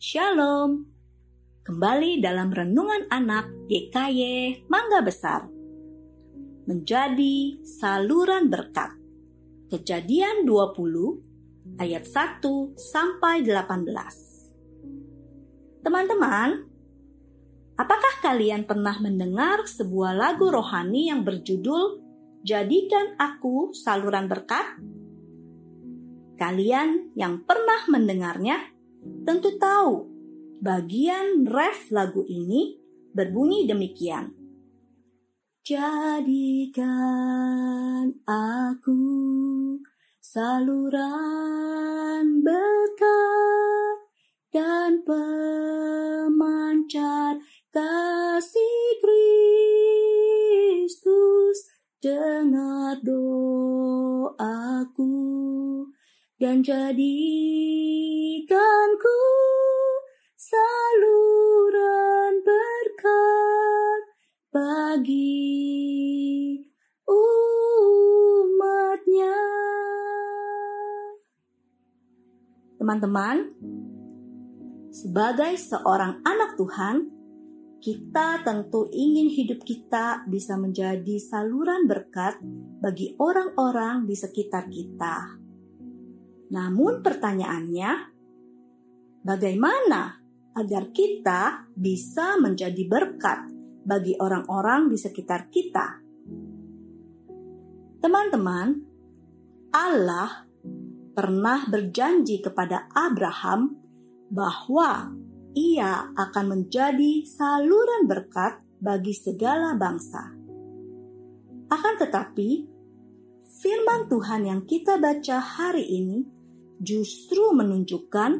Shalom. Kembali dalam renungan anak GKY Mangga Besar. Menjadi saluran berkat. Kejadian 20 ayat 1 sampai 18. Teman-teman, apakah kalian pernah mendengar sebuah lagu rohani yang berjudul Jadikan Aku Saluran Berkat? Kalian yang pernah mendengarnya tentu tahu bagian ref lagu ini berbunyi demikian. Jadikan aku saluran berkat dan pemancar kasih Kristus. Dengar doaku dan jadikanku saluran berkat bagi umatnya. Teman-teman, sebagai seorang anak Tuhan, kita tentu ingin hidup kita bisa menjadi saluran berkat bagi orang-orang di sekitar kita. Namun pertanyaannya, bagaimana agar kita bisa menjadi berkat bagi orang-orang di sekitar kita? Teman-teman, Allah pernah berjanji kepada Abraham bahwa ia akan menjadi saluran berkat bagi segala bangsa. Akan tetapi, firman Tuhan yang kita baca hari ini justru menunjukkan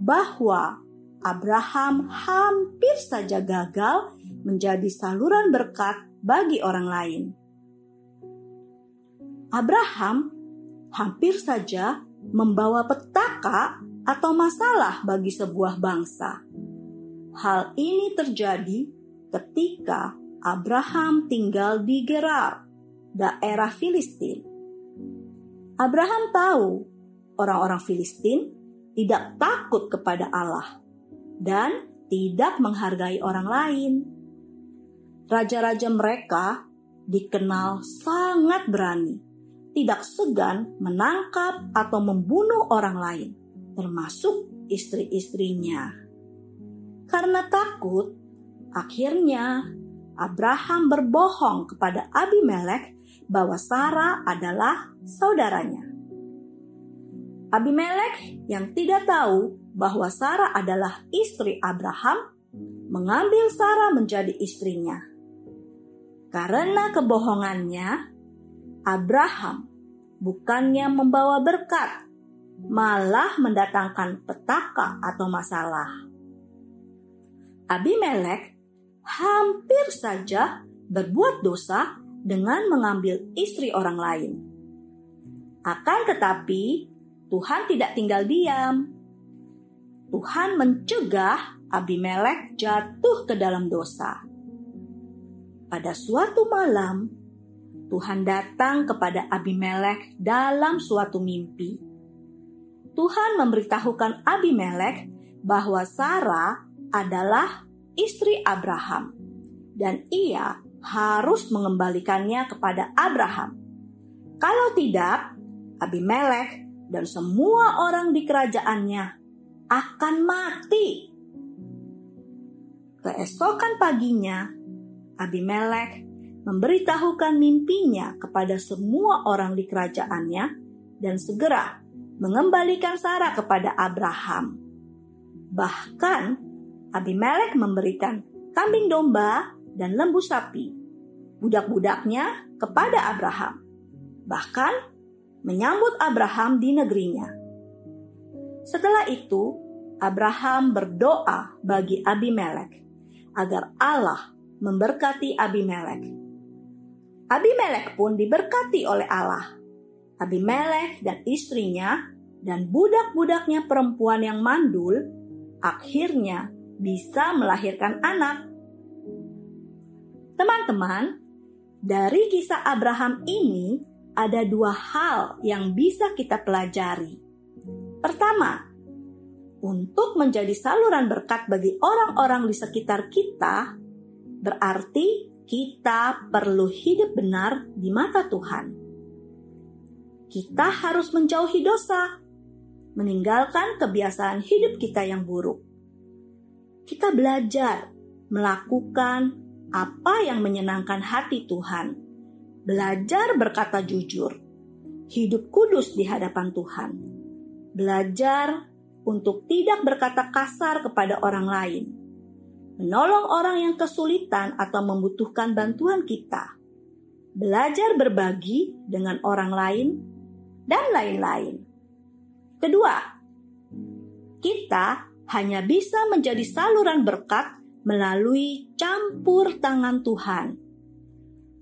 bahwa Abraham hampir saja gagal menjadi saluran berkat bagi orang lain. Abraham hampir saja membawa petaka atau masalah bagi sebuah bangsa. Hal ini terjadi ketika Abraham tinggal di Gerar, daerah Filistin. Abraham tahu orang-orang Filistin tidak takut kepada Allah dan tidak menghargai orang lain. Raja-raja mereka dikenal sangat berani, tidak segan menangkap atau membunuh orang lain, termasuk istri-istrinya. Karena takut, akhirnya Abraham berbohong kepada Abimelek bahwa Sarah adalah saudaranya. Abimelek yang tidak tahu bahwa Sarah adalah istri Abraham mengambil Sarah menjadi istrinya. Karena kebohongannya, Abraham bukannya membawa berkat, malah mendatangkan petaka atau masalah. Abimelek hampir saja berbuat dosa dengan mengambil istri orang lain. Akan tetapi, Tuhan tidak tinggal diam. Tuhan mencegah Abimelek jatuh ke dalam dosa. Pada suatu malam, Tuhan datang kepada Abimelek dalam suatu mimpi. Tuhan memberitahukan Abimelek bahwa Sarah adalah istri Abraham dan ia harus mengembalikannya kepada Abraham. Kalau tidak, Abimelek dan semua orang di kerajaannya akan mati. Keesokan paginya, Abimelek memberitahukan mimpinya kepada semua orang di kerajaannya dan segera mengembalikan Sarah kepada Abraham. Bahkan Abimelek memberikan kambing domba dan lembu sapi, budak-budaknya kepada Abraham. Bahkan menyambut Abraham di negerinya. Setelah itu, Abraham berdoa bagi Abimelek agar Allah memberkati Abimelek. Abimelek pun diberkati oleh Allah. Abimelek dan istrinya dan budak-budaknya perempuan yang mandul akhirnya bisa melahirkan anak. Teman-teman, dari kisah Abraham ini ada dua hal yang bisa kita pelajari. Pertama, untuk menjadi saluran berkat bagi orang-orang di sekitar kita, berarti kita perlu hidup benar di mata Tuhan. Kita harus menjauhi dosa, meninggalkan kebiasaan hidup kita yang buruk. Kita belajar melakukan apa yang menyenangkan hati Tuhan, belajar berkata jujur, hidup kudus di hadapan Tuhan, belajar untuk tidak berkata kasar kepada orang lain, menolong orang yang kesulitan atau membutuhkan bantuan kita, belajar berbagi dengan orang lain, dan lain-lain. Kedua, kita hanya bisa menjadi saluran berkat melalui campur tangan Tuhan.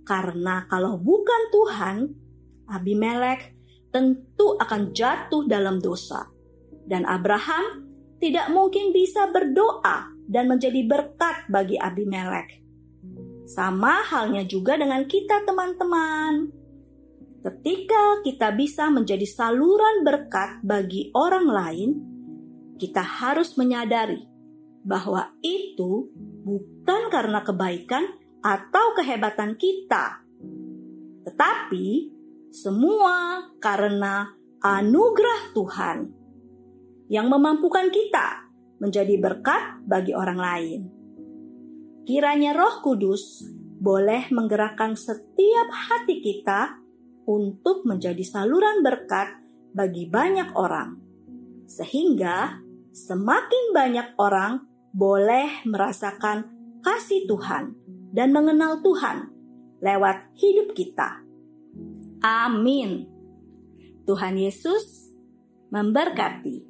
Karena kalau bukan Tuhan, Abimelek tentu akan jatuh dalam dosa dan Abraham tidak mungkin bisa berdoa dan menjadi berkat bagi Abimelek. Sama halnya juga dengan kita, teman-teman. Ketika kita bisa menjadi saluran berkat bagi orang lain, kita harus menyadari bahwa itu bukan karena kebaikan atau kehebatan kita, tetapi semua karena anugerah Tuhan yang memampukan kita menjadi berkat bagi orang lain. Kiranya Roh Kudus boleh menggerakkan setiap hati kita untuk menjadi saluran berkat bagi banyak orang, sehingga semakin banyak orang boleh merasakan kasih Tuhan dan mengenal Tuhan lewat hidup kita. Amin. Tuhan Yesus memberkati.